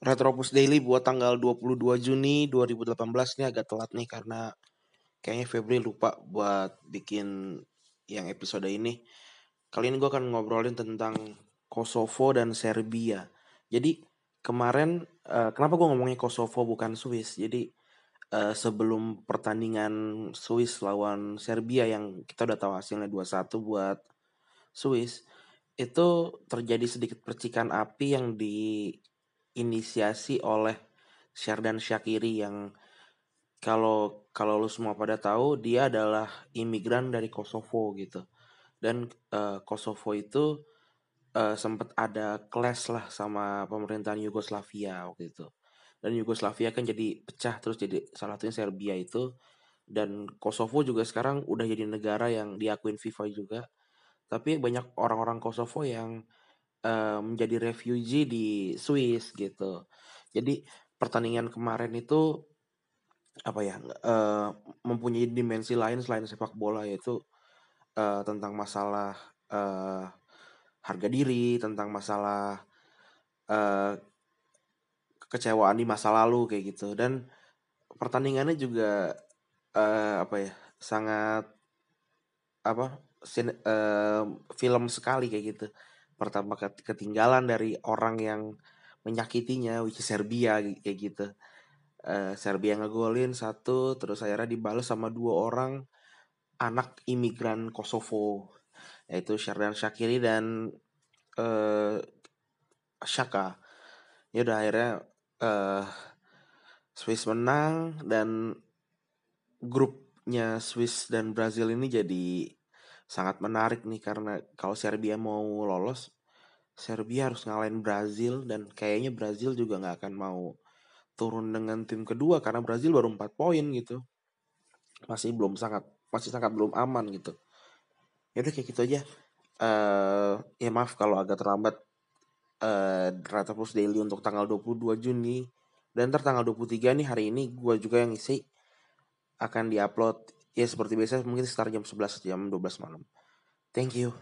Retropus Daily buat tanggal 22 Juni 2018 ini agak telat nih karena kayaknya Febri lupa buat bikin yang episode ini. Kali ini gue akan ngobrolin tentang Kosovo dan Serbia. Jadi kemarin uh, kenapa gue ngomongnya Kosovo bukan Swiss? Jadi uh, sebelum pertandingan Swiss lawan Serbia yang kita udah tahu hasilnya 2-1 buat Swiss itu terjadi sedikit percikan api yang di inisiasi oleh Sherdan Shakiri yang kalau kalau lu semua pada tahu dia adalah imigran dari Kosovo gitu. Dan uh, Kosovo itu uh, sempat ada clash lah sama pemerintahan Yugoslavia waktu itu. Dan Yugoslavia kan jadi pecah terus jadi salah satunya Serbia itu. Dan Kosovo juga sekarang udah jadi negara yang diakuin FIFA juga. Tapi banyak orang-orang Kosovo yang uh, menjadi refugee di Swiss gitu. Jadi pertandingan kemarin itu apa ya uh, mempunyai dimensi lain selain sepak bola yaitu uh, tentang masalah uh, harga diri, tentang masalah uh, kekecewaan di masa lalu kayak gitu dan pertandingannya juga uh, apa ya sangat apa sin, uh, film sekali kayak gitu pertama ketinggalan dari orang yang menyakitinya which is Serbia kayak gitu. Uh, Serbia ngegolin satu terus akhirnya dibalas sama dua orang anak imigran Kosovo yaitu Sherdan Shakiri dan uh, Shaka. Ya udah akhirnya uh, Swiss menang dan grupnya Swiss dan Brazil ini jadi sangat menarik nih karena kalau Serbia mau lolos Serbia harus ngalahin Brazil dan kayaknya Brazil juga nggak akan mau turun dengan tim kedua karena Brazil baru 4 poin gitu. Masih belum sangat masih sangat belum aman gitu. Ya udah kayak gitu aja. Uh, ya maaf kalau agak terlambat. Uh, Rata Plus Daily untuk tanggal 22 Juni. Dan ntar tanggal 23 nih hari ini gue juga yang isi akan diupload ya seperti biasa mungkin sekitar jam 11 jam 12 malam. Thank you